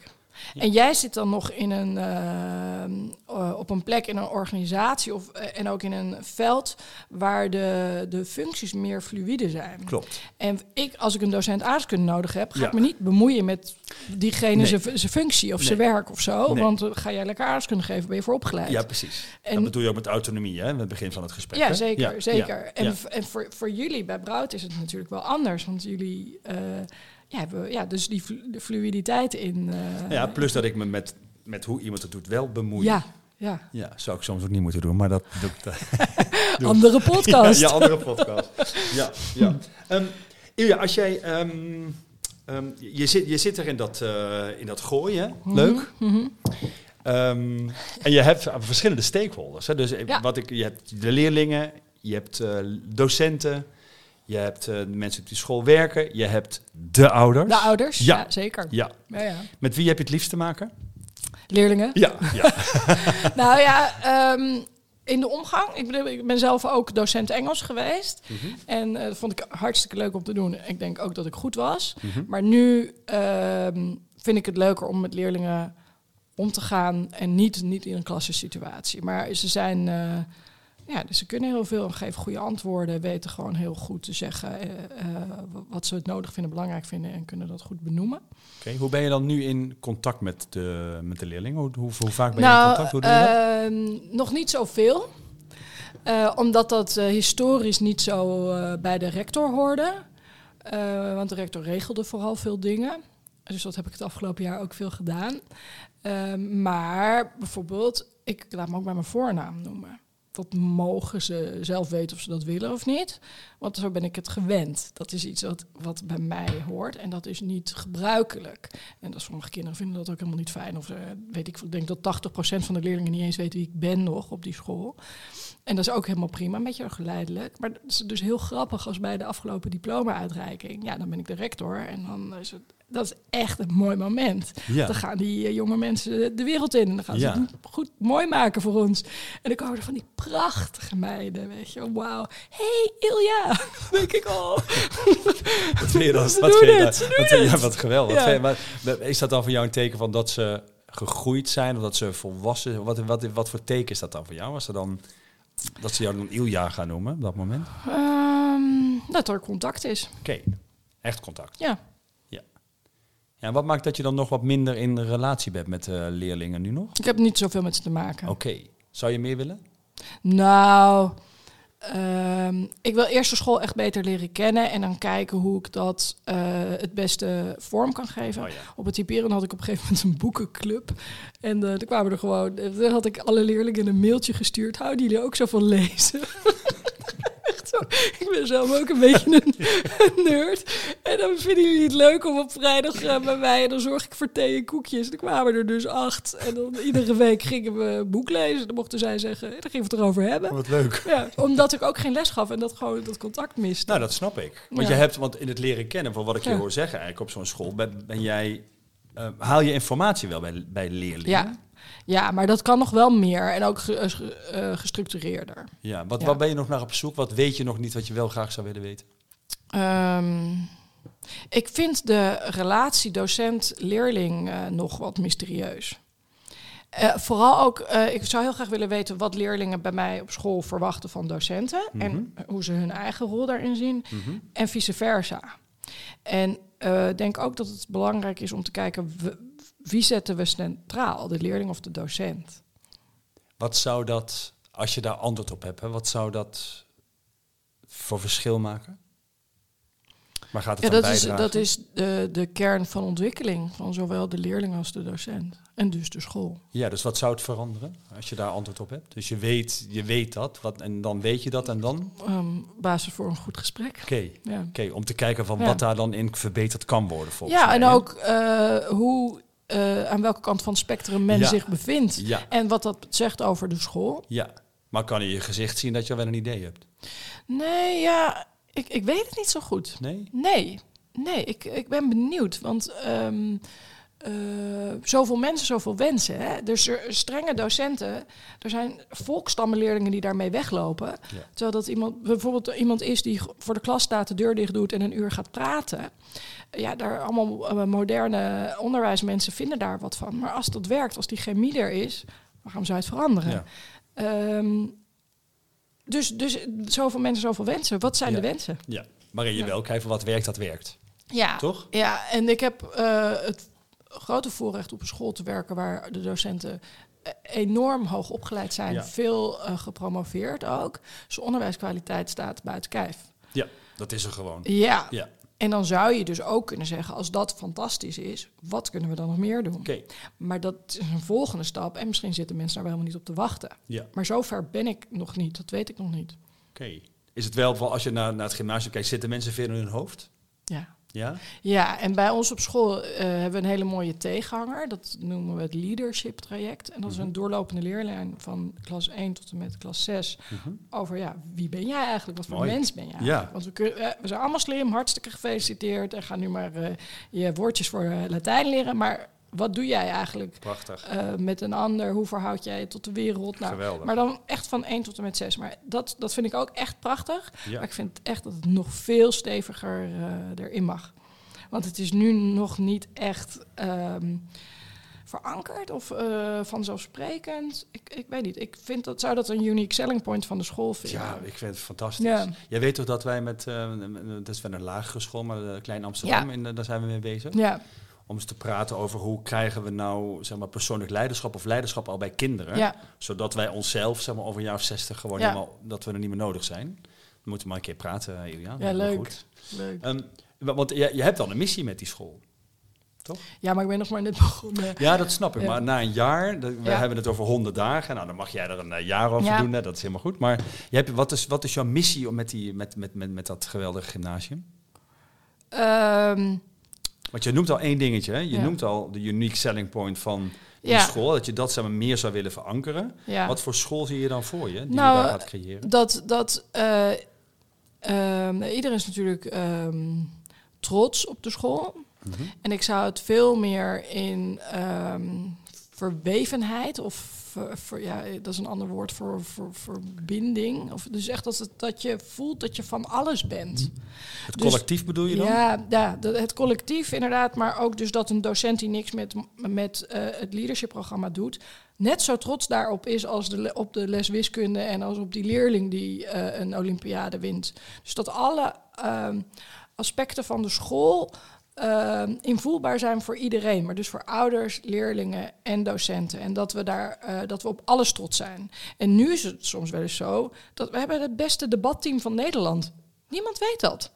En jij zit dan nog in een, eh, eh, op een plek in een organisatie of, eh, en ook in een veld waar de, de functies meer fluïde zijn. Klopt. En ik, als ik een docent aardrijkskunde nodig heb, ga Ja. ik me niet bemoeien met diegene Nee. zijn functie of Nee. zijn werk of zo. Nee. Want ga jij lekker aardrijkskunde geven, ben je voor opgeleid. Ja, precies. En- dat bedoel je ook met autonomie, hè? Met het begin van het gesprek. Ja, hè? zeker, Ja, zeker. ja, En, en voor, voor jullie bij Brout is het natuurlijk wel anders. Want jullie ja, hebben ja, dus die fluiditeit in. eh, Ja, plus dat ik me met, met hoe iemand het doet wel bemoei. ja, ja. Ja, zou ik soms ook niet moeten doen, maar dat doe ik. Doe. [LAUGHS] Andere [LAUGHS] podcast. Ja, ja, andere podcast. ja, ja. Ehm, Ilja, als jij... ehm, ehm, je, zit, je zit er in dat, eh, in dat gooien, Mhm, leuk. Ehm, en je hebt verschillende stakeholders. Hè? Dus eh, Ja. wat ik, je hebt de leerlingen, je hebt eh, docenten, je hebt eh, de mensen op die school werken, je hebt de ouders. De ouders, Ja. ja, zeker. Ja. Ja, ja. Met wie heb je het liefst te maken? Leerlingen. Ja, [LAUGHS] ja. [LAUGHS] nou ja, ehm, in de omgang. Ik, bedoel, ik ben zelf ook docent Engels geweest. Mhm. En eh, dat vond ik hartstikke leuk om te doen. Ik denk ook dat ik goed was. Mhm. Maar nu ehm, vind ik het leuker om met leerlingen om te gaan. En niet, niet in een klassensituatie. Maar ze zijn... eh, ja, dus ze kunnen heel veel en geven goede antwoorden. Weten gewoon heel goed te zeggen eh, eh, wat ze het nodig vinden, belangrijk vinden. En kunnen dat goed benoemen. Oké, Hoe ben je dan nu in contact met de, met de leerlingen? Hoe, hoe, hoe vaak ben je nou, in contact? Hoe doe je dat? ehm, nog niet zoveel. Eh, omdat dat historisch niet zo bij de rector hoorde. Want de rector regelde vooral veel dingen. Dus dat heb ik het afgelopen jaar ook veel gedaan. Ehm, maar bijvoorbeeld, ik laat me ook bij mijn voornaam noemen. Dat mogen ze zelf weten of ze dat willen of niet. Want zo ben ik het gewend. Dat is iets wat, wat bij mij hoort. En dat is niet gebruikelijk. En dat sommige kinderen vinden dat ook helemaal niet fijn. Of eh, weet ik, ik denk dat 80% van de leerlingen niet eens weten wie ik ben nog op die school. En dat is ook helemaal prima, een beetje geleidelijk. Maar het is dus heel grappig als bij de afgelopen diploma-uitreiking. Ja, dan ben ik de rector en dan is het... Dat is echt een mooi moment. Ja. Dan gaan die eh, jonge mensen de wereld in. En dan gaan ze het goed mooi maken voor ons. En dan komen er van die prachtige meiden, weet je. Wauw. hey, Ilja. [LAUGHS] Dan denk ik, oh. [LAUGHS] Wat vind je dan? Ze Wat vind je wat vind je-. Ja, wat geweldig. Ja. Wat je- maar is dat dan voor jou een teken van dat ze gegroeid zijn of dat ze volwassen Wat, wat, wat voor teken is dat dan voor jou? Als ze dan, dat ze jou dan Ilja gaan noemen op dat moment? Ehm, dat er contact is. Oké, echt contact. Ja. Ja, en wat maakt dat je dan nog wat minder in relatie bent met de leerlingen nu nog? Ik heb niet zoveel met ze te maken. Oké, zou je meer willen? Nou, ehm, ik wil eerst de school echt beter leren kennen en dan kijken hoe ik dat eh, het beste vorm kan geven. Oh ja. Op het typeren had ik op een gegeven moment een boekenclub. En eh toen kwamen er gewoon, eh, toen had ik alle leerlingen een mailtje gestuurd. Houden jullie ook zo van lezen? [LAUGHS] Zo. Ik ben zelf ook een beetje een, een nerd. En dan vinden jullie het leuk om op vrijdag eh, bij mij. En dan zorg ik voor thee en koekjes. En er kwamen er dus acht. En dan iedere week gingen we een boek lezen. Dan mochten zij zeggen, dan gingen we het erover hebben. Wat leuk. Ja, omdat ik ook geen les gaf en dat gewoon dat contact miste. Nou, dat snap ik. Want Ja. je hebt, want in het leren kennen, van wat ik je Ja. hoor zeggen eigenlijk op zo'n school, ben, ben jij Eh, haal je informatie wel bij, bij leerlingen? Ja. Ja, maar dat kan nog wel meer en ook eh, eh, gestructureerder. Ja, wat, Ja. Waar ben je nog naar op zoek? Wat weet je nog niet wat je wel graag zou willen weten? Ehm, ik vind de relatie docent-leerling eh, nog wat mysterieus. Vooral ook, ik zou heel graag willen weten wat leerlingen bij mij op school verwachten van docenten. En hoe ze hun eigen rol daarin zien. Mhm. En vice versa. En ik denk ook dat het belangrijk is om te kijken, wie zetten we centraal? De leerling of de docent? Wat zou dat, als je daar antwoord op hebt, hè, wat zou dat voor verschil maken? Waar gaat het Ja, dat is, dat is de, de kern van ontwikkeling van zowel de leerling als de docent. En dus de school. Ja, dus wat zou het veranderen als je daar antwoord op hebt? Dus je weet, je weet dat, wat, en dan weet je dat en dan? Oké, Ehm, basis voor een goed gesprek. Ja, Oké, om te kijken van Ja. wat daar dan in verbeterd kan worden volgens ja mij, en ook eh, hoe, eh, aan welke kant van het spectrum men Ja. zich bevindt. Ja, En wat dat zegt over de school. ja. Maar kan in je gezicht zien dat je wel een idee hebt? Nee, ja, ik, ik weet het niet zo goed. Nee? Nee, nee, ik, ik ben benieuwd. Want ehm, eh, zoveel mensen, zoveel wensen. Hè? Dus er strenge docenten. Er zijn volkstammenleerlingen die daarmee weglopen. Ja. Terwijl dat iemand, bijvoorbeeld iemand is die voor de klas staat, de deur dicht doet en een uur gaat praten. Ja, daar allemaal eh, moderne onderwijsmensen vinden daar wat van. Maar als dat werkt, als die chemie er is, waarom zou het veranderen? Ja. Ehm, dus, dus zoveel mensen, zoveel wensen. Wat zijn Ja. de wensen? ja. Maar in je wel kijken wat werkt, dat werkt. Ja, Toch? Ja, en ik heb eh, het grote voorrecht op een school te werken waar de docenten enorm hoog opgeleid zijn, Ja. veel eh, gepromoveerd ook. Dus de onderwijskwaliteit staat buiten kijf. Ja, dat is er gewoon. Ja. Ja, en dan zou je dus ook kunnen zeggen, als dat fantastisch is, wat kunnen we dan nog meer doen? oké. Maar dat is een volgende stap en misschien zitten mensen daar wel helemaal niet op te wachten. Ja, Maar zover ben ik nog niet, dat weet ik nog niet. oké. Is het wel, als je naar, naar het gymnasium kijkt, zitten mensen veel in hun hoofd? Ja. Ja? Ja, en bij ons op school eh, hebben we een hele mooie tegenhanger. Dat noemen we het leadership traject. En dat is Mhm. een doorlopende leerlijn van klas 1 tot en met klas 6. Over ja, wie ben jij eigenlijk? Wat voor Mooi. mens ben jij? Ja. Want we, kun- eh, we zijn allemaal slim, hartstikke gefeliciteerd. En ga nu maar eh, je woordjes voor Latijn leren. Maar wat doe jij eigenlijk Prachtig. eh, met een ander? Hoe verhoud jij je tot de wereld? Nou, Geweldig. maar dan echt van 1 tot en met 6. Maar dat, dat vind ik ook echt prachtig. Ja. Maar ik vind echt dat het nog veel steviger eh, erin mag. Want het is nu nog niet echt ehm, verankerd of eh, vanzelfsprekend. Ik, ik weet niet. Ik vind dat, zou dat een unique selling point van de school vinden. Ja, ik vind het fantastisch. Ja. Jij weet toch dat wij met, dat is wel een lagere school, maar Klein Amsterdam, Ja. eh, daar zijn we mee bezig. ja. Om eens te praten over hoe krijgen we nou zeg maar, persoonlijk leiderschap of leiderschap al bij kinderen. Ja. Zodat wij onszelf zeg maar, over een jaar of zestig gewoon Ja. helemaal, dat we er niet meer nodig zijn. We moeten maar een keer praten, Elia. Ja, leuk. Goed. leuk. Ehm, wa- want je, je hebt al een missie met die school. Ja, maar ik ben nog maar net [LAUGHS] begonnen. Ja, dat snap ik. Ja. Maar na een jaar, we Ja. hebben het over 100 dagen. Nou, dan mag jij er een eh, jaar over Ja. doen. Hè? Dat is helemaal goed. Maar je hebt, wat, is, wat is jouw missie om met, die, met, met, met, met dat geweldige gymnasium? Ehm, Want je noemt al één dingetje. Hè? Je Ja. noemt al de unique selling point van die Ja. school. Dat je dat zeg maar, meer zou willen verankeren. ja. Wat voor school zie je dan voor je, die Nou, je daar gaat creëren? Dat, dat eh, ehm, iedereen is natuurlijk ehm, trots op de school. Mhm. En ik zou het veel meer in ehm, verwevenheid of ver- ja, dat is een ander woord voor, voor verbinding. Of dus echt dat, het, dat je voelt dat je van alles bent. Het dus- collectief bedoel je dan? Ja, ja het collectief inderdaad, maar ook dus dat een docent die niks met, met eh, het leadership-programma doet, net zo trots daarop is als de, op de les wiskunde en als op die leerling die eh, een Olympiade wint. Dus dat alle ehm, aspecten van de school ehm, invoelbaar zijn voor iedereen, maar dus voor ouders, leerlingen en docenten. En dat we daar eh, dat we op alles trots zijn. En nu is het soms wel eens zo dat we hebben het beste debatteam van Nederland. Niemand weet dat.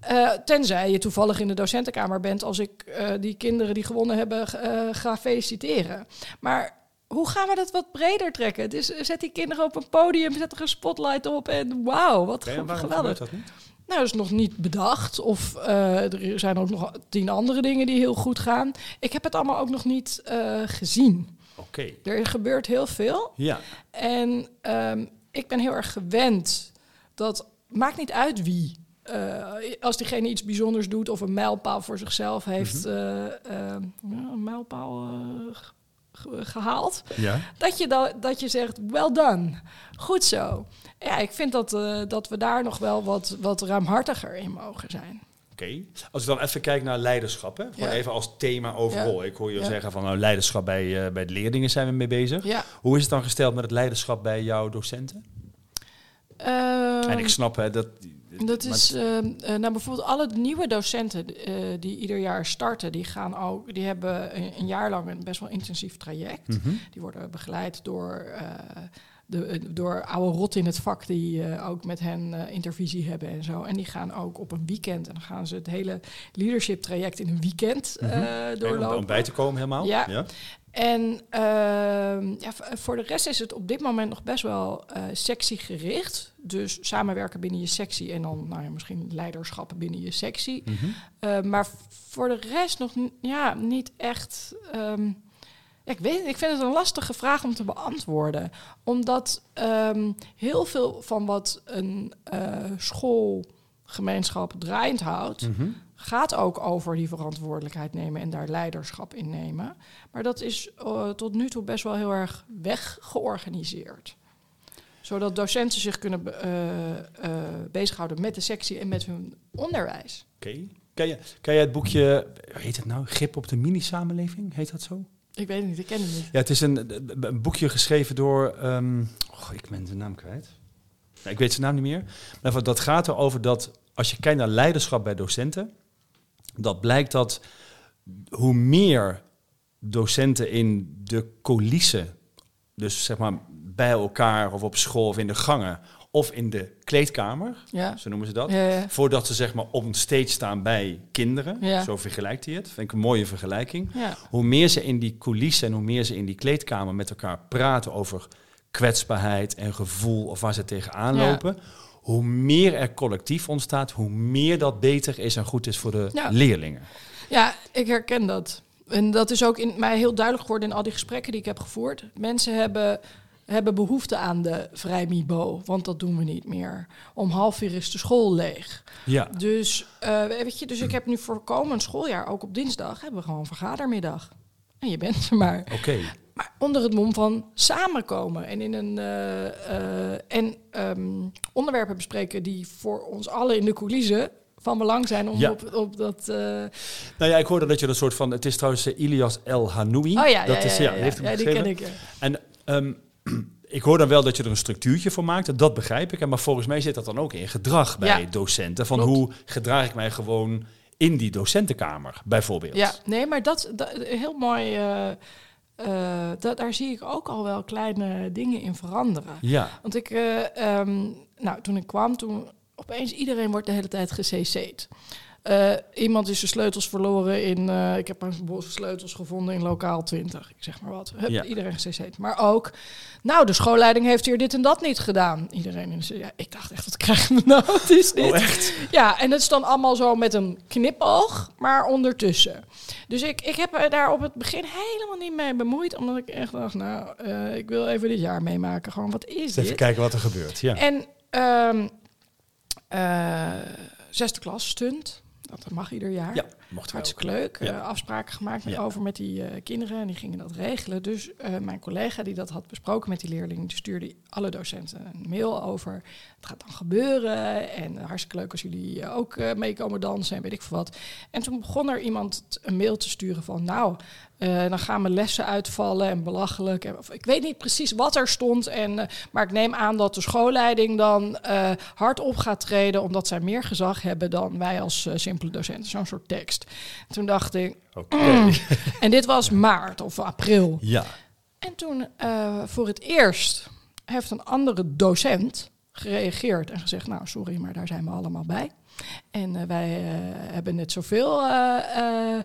Eh, tenzij je toevallig in de docentenkamer bent als ik die kinderen die gewonnen hebben ga feliciteren. Maar hoe gaan we dat wat breder trekken? Dus zet die kinderen op een podium, zet er een spotlight op en wauw, wat en geweldig. dat niet? Nou, dat is nog niet bedacht. Of eh, er zijn ook nog tien andere dingen die heel goed gaan. Ik heb het allemaal ook nog niet eh, gezien. Oké. Er gebeurt heel veel. Ja. En ehm, ik ben heel erg gewend dat maakt niet uit wie. eh, als diegene iets bijzonders doet of een mijlpaal voor zichzelf heeft, ja, een mijlpaal eh, ge- gehaald, Ja. dat je, dan, dat je zegt, well done, goed zo. Ja, ik vind dat, eh, dat we daar nog wel wat, wat ruimhartiger in mogen zijn. Oké. Als ik dan even kijk naar leiderschap, hè? gewoon Ja. even als thema overal. Ja. Ik hoor je Ja. zeggen van nou, leiderschap bij, eh, bij de leerlingen zijn we mee bezig. Hoe is het dan gesteld met het leiderschap bij jouw docenten? en ik snap hè, dat... Ehm, Dat is, eh, eh, nou bijvoorbeeld alle nieuwe docenten die ieder jaar starten, die gaan ook, die hebben een, een jaar lang een best wel intensief traject. Mhm. Die worden begeleid door, de, eh, door oude rot in het vak die eh, ook met hen eh, intervisie hebben en zo. En die gaan ook op een weekend en dan gaan ze het hele leadership traject in een weekend. Om, doorlopen. om bij te komen helemaal? Ja. En ehm, ja, voor de rest is het op dit moment nog best wel sectiegericht. Dus samenwerken binnen je sectie en dan nou ja, misschien leiderschappen binnen je sectie. Mhm. Maar voor de rest nog n- ja, niet echt. ehm, ja, ik, weet, ik vind het een lastige vraag om te beantwoorden. Omdat ehm, heel veel van wat een eh, schoolgemeenschap draaiend houdt, Mhm. gaat ook over die verantwoordelijkheid nemen en daar leiderschap in nemen. Maar dat is eh, tot nu toe best wel heel erg weggeorganiseerd. Zodat docenten zich kunnen be- eh, bezighouden met de sectie en met hun onderwijs. Oké. Je, ken jij het boekje, hoe heet het nou? Grip op de mini-samenleving? Heet dat zo? Ik weet het niet, ik ken het niet. Ja, het is een, een boekje geschreven door. oh, ik ben zijn naam kwijt. Ik weet zijn naam niet meer. Maar dat gaat erover dat als je kijkt naar leiderschap bij docenten, dat blijkt dat hoe meer docenten in de coulissen, dus zeg maar bij elkaar of op school of in de gangen of in de kleedkamer, Ja. zo noemen ze dat, Ja, voordat ze zeg maar op een stage staan bij kinderen. Zo vergelijkt hij het. Vind ik een mooie vergelijking. Hoe meer ze in die coulissen en hoe meer ze in die kleedkamer met elkaar praten over kwetsbaarheid en gevoel of waar ze tegenaan lopen, hoe meer er collectief ontstaat, hoe meer dat beter is en goed is voor de Ja. leerlingen. ja, ik herken dat. En dat is ook in mij heel duidelijk geworden in al die gesprekken die ik heb gevoerd. Mensen hebben, hebben behoefte aan de vrijmibo, want dat doen we niet meer. Om half vier is de school leeg. Ja, Dus, eh, weet je, dus ik heb nu voor komend schooljaar, ook op dinsdag, hebben we gewoon vergadermiddag. En je bent er maar. oké. Maar onder het mom van samenkomen en in een eh, eh, en ehm, onderwerpen bespreken die voor ons allen in de coulissen van belang zijn om Ja. op, op dat. eh, Nou ja, ik hoorde dat je een soort van, het is trouwens Ilias El Hanoui. oh ja, dat ja, is, ja, ja, die heeft hem ja, die ken ik. ja. En ehm, [CLEARS THROAT] ik hoor dan wel dat je er een structuurtje voor maakt. Dat begrijp ik. Maar volgens mij zit dat dan ook in gedrag bij Ja. docenten. Van Klopt. hoe gedraag ik mij gewoon in die docentenkamer, bijvoorbeeld. Ja, nee, maar dat, dat heel mooi. eh, eh, dat, daar zie ik ook al wel kleine dingen in veranderen. Ja. Want ik, eh, ehm, nou, toen ik kwam, toen opeens iedereen wordt de hele tijd gecc'd. Eh iemand is zijn sleutels verloren in. eh, ik heb een bos sleutels gevonden in lokaal 20. Ik zeg maar wat. Hup, Ja. Iedereen gecc'd. Maar ook. Nou, de schoolleiding heeft hier dit en dat niet gedaan. Iedereen in de. Ja, ik dacht echt, wat krijgen we nou? [LAUGHS] Wat is dit? Oh, echt? Ja, en het is dan allemaal zo met een knipoog, maar ondertussen. Dus ik, ik heb daar op het begin helemaal niet mee bemoeid. Omdat ik echt dacht, nou, eh, ik wil even dit jaar meemaken. Gewoon, wat is even dit? kijken wat er gebeurt. Ja. En ehm eh, zesde klas stunt. Dat mag ieder jaar. ja, mocht. Hartstikke leuk. Ja. Eh, afspraken gemaakt Ja. over met die eh, kinderen en die gingen dat regelen. Dus eh, mijn collega die dat had besproken met die leerlingen, die stuurde alle docenten een mail over. Het gaat dan gebeuren en hartstikke leuk als jullie ook meekomen dansen en weet ik veel wat. En toen begon er iemand een mail te sturen van nou, eh, dan gaan mijn lessen uitvallen en belachelijk. En, of, ik weet niet precies wat er stond, en, eh, maar ik neem aan dat de schoolleiding dan eh, hard op gaat treden omdat zij meer gezag hebben dan wij als simpele docenten. Zo'n soort tekst. Toen dacht ik, [CLEARS THROAT] en dit was maart of april. Ja. En toen voor het eerst heeft een andere docent gereageerd en gezegd, nou sorry, maar daar zijn we allemaal bij. En eh, wij eh, hebben net zoveel eh,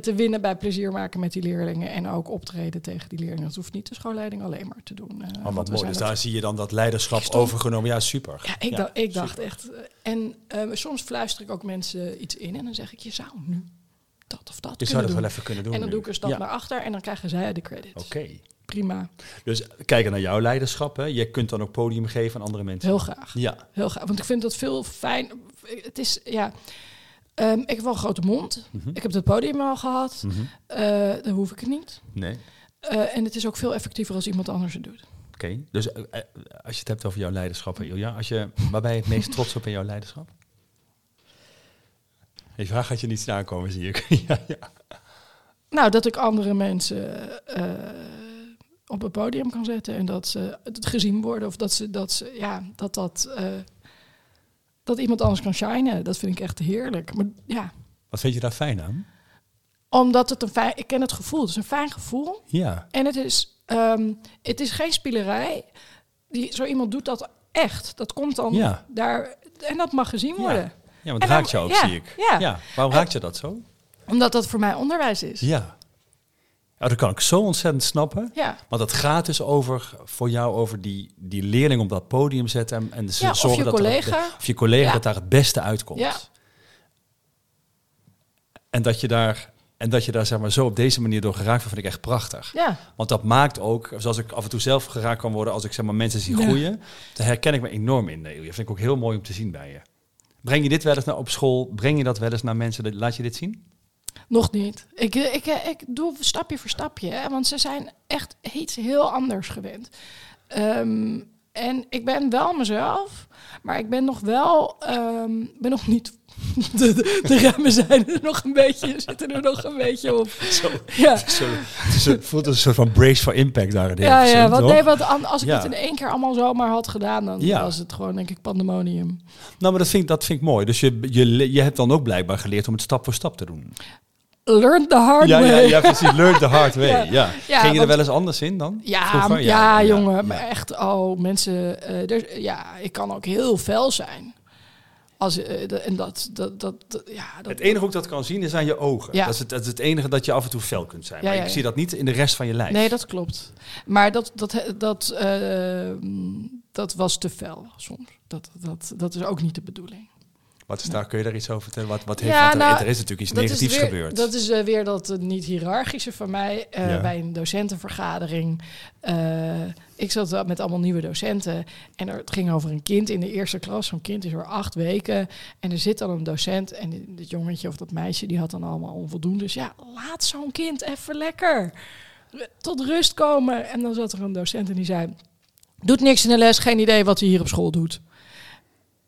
te winnen bij plezier maken met die leerlingen. En ook optreden tegen die leerlingen. Dat hoeft niet de schoolleiding alleen maar te doen. Oh, wat mooi. Dus daar zie je dan dat leiderschap stond- overgenomen. Ja, super. Ja, ik, dacht, ik dacht echt. En soms fluister ik ook mensen iets in en dan zeg ik, je zou nu dat of dat Je zou dat doen. wel even kunnen doen. en dan nu. doe ik een stap Ja. naar achter en dan krijgen zij de credits. Oké. Prima, Dus kijken naar jouw leiderschap. Hè. Je kunt dan ook podium geven aan andere mensen. heel graag. Ja. Heel gaaf. Want ik vind dat veel fijn, het is, ja... Ehm, ik heb wel een grote mond. Mhm. Ik heb het podium al gehad. Eh dan hoef ik het niet. Nee. Eh, en het is ook veel effectiever als iemand anders het doet. Oké, dus eh, als je het hebt over jouw leiderschap, Ilja, als je, waar ben je het meest [LAUGHS] trots op in jouw leiderschap? Die vraag gaat je niet snel aankomen, zie ik. [LAUGHS] ja, ja. Nou, dat ik andere mensen eh, op het podium kan zetten en dat ze het gezien worden of dat ze dat ze ja dat dat eh, dat iemand anders kan shinen. Dat vind ik echt heerlijk. Maar ja, Wat vind je daar fijn aan? omdat het een fijn, ik ken het gevoel. Het is een fijn gevoel Ja. en het is ehm, het is geen spielerij. Die zo iemand doet dat echt. Dat komt dan Ja. daar en dat mag gezien Ja. worden. Ja, want het En raakt jou ook, ja, zie ik. ja. Waarom raakt je dat zo? Omdat dat voor mij onderwijs is. Ja. Ja, dat kan ik zo ontzettend snappen. Ja. Want het gaat dus over, voor jou, over die, die leerling op dat podium zetten en, en dus Ja, of zorgen je dat er- of je collega Ja. dat daar het beste uitkomt. Ja. En dat je daar, en dat je daar zeg maar, zo op deze manier door geraakt wordt, vind ik echt prachtig. Ja. Want dat maakt ook, zoals ik af en toe zelf geraakt kan worden als ik zeg maar, mensen zie Ja. groeien, daar herken ik me enorm in. Nee, dat vind ik ook heel mooi om te zien bij je. Breng je dit wel eens naar op school? Breng je dat wel eens naar mensen? Laat je dit zien? Nog niet. Ik, ik, ik doe stapje voor stapje, want ze zijn echt iets heel anders gewend. Ehm, en ik ben wel mezelf, maar ik ben nog wel, ehm, ben nog niet. [LAUGHS] De, de, remmen zijn er nog een beetje, zitten er nog een beetje op. Zo, Ja, zo, het voelt als een soort van brace for impact daar. in ja, ja want, nee, als ik Ja. het in één keer allemaal zomaar had gedaan, dan Ja. was het gewoon, denk ik, pandemonium. Nou, maar dat vind, ik, dat vind ik mooi. Dus je, je, je hebt dan ook blijkbaar geleerd om het stap voor stap te doen. Learn the hard Ja, ja, way. ja, precies. Learn the hard way. [LAUGHS] Ja. Ging je er wel eens anders in dan? Ja, ja, jongen. Maar echt, oh, mensen. eh, er, ja, ik kan ook heel fel zijn. Als, eh, en dat, dat, dat, dat- ja, dat, Het enige hoe ik dat kan zien is aan je ogen. Ja. Dat, is het, dat is het enige dat je af en toe fel kunt zijn. Ja, maar ja, ik zie dat niet in de rest van je lijf. Nee, dat klopt. Maar dat, dat, dat, eh, dat was te fel soms. Dat, dat, dat is ook niet de bedoeling. Wat is daar, kun je daar iets over vertellen? Wat, wat heeft, Ja, want er, nou, er is natuurlijk iets negatiefs weer, gebeurd. Dat is eh, weer dat eh, niet hiërarchische van mij. eh, Ja. Bij een docentenvergadering. Ik zat met allemaal nieuwe docenten. En er, het ging over een kind in de eerste klas. Zo'n kind is er acht weken. En er zit dan een docent. En dit- dit jongetje of dat meisje, die had dan allemaal onvoldoende. Dus ja, laat zo'n kind even lekker tot rust komen. En dan zat er een docent en die zei... Doet niks in de les, geen idee wat hij hier op school doet.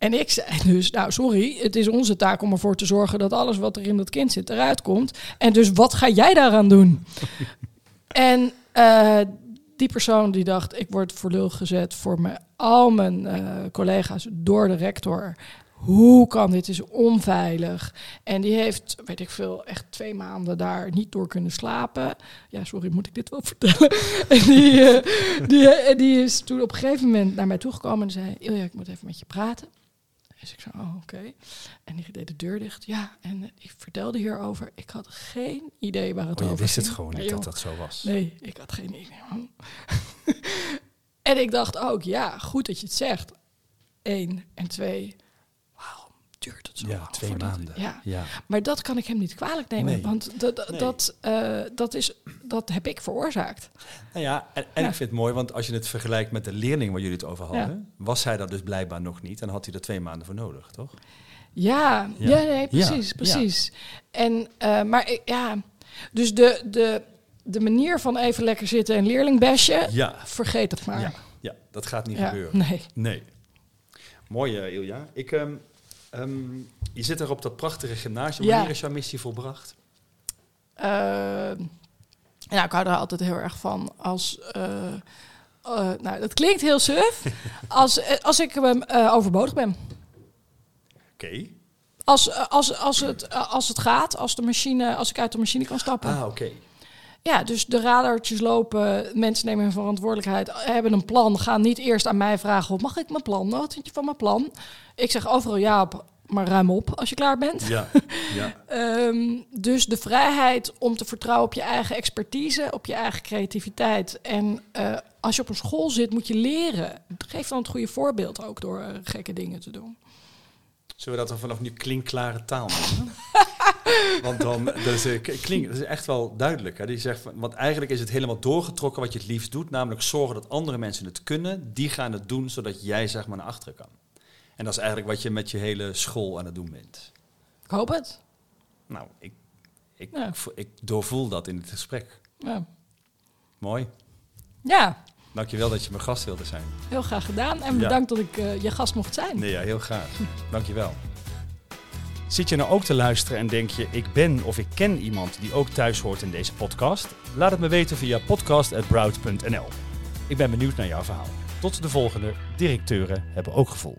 En ik zei dus, nou sorry, het is onze taak om ervoor te zorgen dat alles wat er in dat kind zit eruit komt. En dus wat ga jij daaraan doen? [LAUGHS] en eh, die persoon die dacht, ik word voor lul gezet voor me, al mijn eh, collega's door de rector. Hoe kan dit? Is onveilig. En die heeft, weet ik veel, echt twee maanden daar niet door kunnen slapen. Ja, sorry, moet ik dit wel [LAUGHS] vertellen? en die, eh, die, die is toen op een gegeven moment naar mij toegekomen en zei... Ilja, ik moet even met je praten. Dus ik zei, oh, oké. En die deed de deur dicht. Ja, en die vertelde hierover. Ik had geen idee waar het Oh, je over wist het ging. gewoon Nee, niet dat joh. dat zo was. Nee, ik had geen idee. man. [LAUGHS] en ik dacht ook, ja, goed dat je het zegt. Eén. En twee, duurt het zo Ja, lang twee maanden. Ja. Ja. Maar dat kan ik hem niet kwalijk nemen. Nee. Want dat, dat, Nee. dat, eh, dat, is, dat heb ik veroorzaakt. Nou ja, en, en Ja. ik vind het mooi, want als je het vergelijkt met de leerling waar jullie het over hadden, was hij dat dus blijkbaar nog niet en had hij er twee maanden voor nodig, toch? Ja, Ja. ja. nee, Ja, precies, ja. precies. En, eh, maar ik- ja, dus de, de, de manier van even lekker zitten en leerling bashen, Ja. vergeet het maar. Ja, ja dat gaat niet Ja, gebeuren. Nee. Nee. Mooi, eh, Ilja. Ik, ehm, ehm, je zit er op dat prachtige gymnasium. Ja. Wanneer is jouw missie volbracht? Eh, ja, ik hou er altijd heel erg van als. eh, eh, nou, dat klinkt heel suf. [LAUGHS] als, eh, als ik hem eh, overbodig ben. Oké. Als, als, als, het, als het gaat, als, de machine, als ik uit de machine kan stappen. Ah, oké. Ja, dus de radartjes lopen, mensen nemen hun verantwoordelijkheid, hebben een plan, gaan niet eerst aan mij vragen, mag ik mijn plan? Wat vind je van mijn plan? Ik zeg overal ja op, maar ruim op als je klaar bent. Ja, [LAUGHS] ja. Ehm, dus de vrijheid om te vertrouwen op je eigen expertise, op je eigen creativiteit. En eh, als je op een school zit, moet je leren. Geef dan het goede voorbeeld ook door eh, gekke dingen te doen. Zullen we dat dan vanaf nu klinkklare taal noemen? [LAUGHS] Want dan, dat is, eh, k- klink, dat is echt wel duidelijk. Hè? Die zegt van, want eigenlijk is het helemaal doorgetrokken wat je het liefst doet. Namelijk zorgen dat andere mensen het kunnen. Die gaan het doen, zodat jij zeg maar naar achteren kan. En dat is eigenlijk wat je met je hele school aan het doen bent. Ik hoop het. Nou, ik, ik, Ja. ik doorvoel dat in het gesprek. Ja. Mooi. ja, Dankjewel dat je mijn gast wilde zijn. heel graag gedaan. En Ja. bedankt dat ik eh, je gast mocht zijn. Nee, ja, heel graag. [LAUGHS] Dankjewel. Zit je nou ook te luisteren en denk je, ik ben of ik ken iemand die ook thuis hoort in deze podcast? Laat het me weten via podcast.broud.nl. Ik ben benieuwd naar jouw verhaal. Tot de volgende. Directeuren hebben ook gevoel.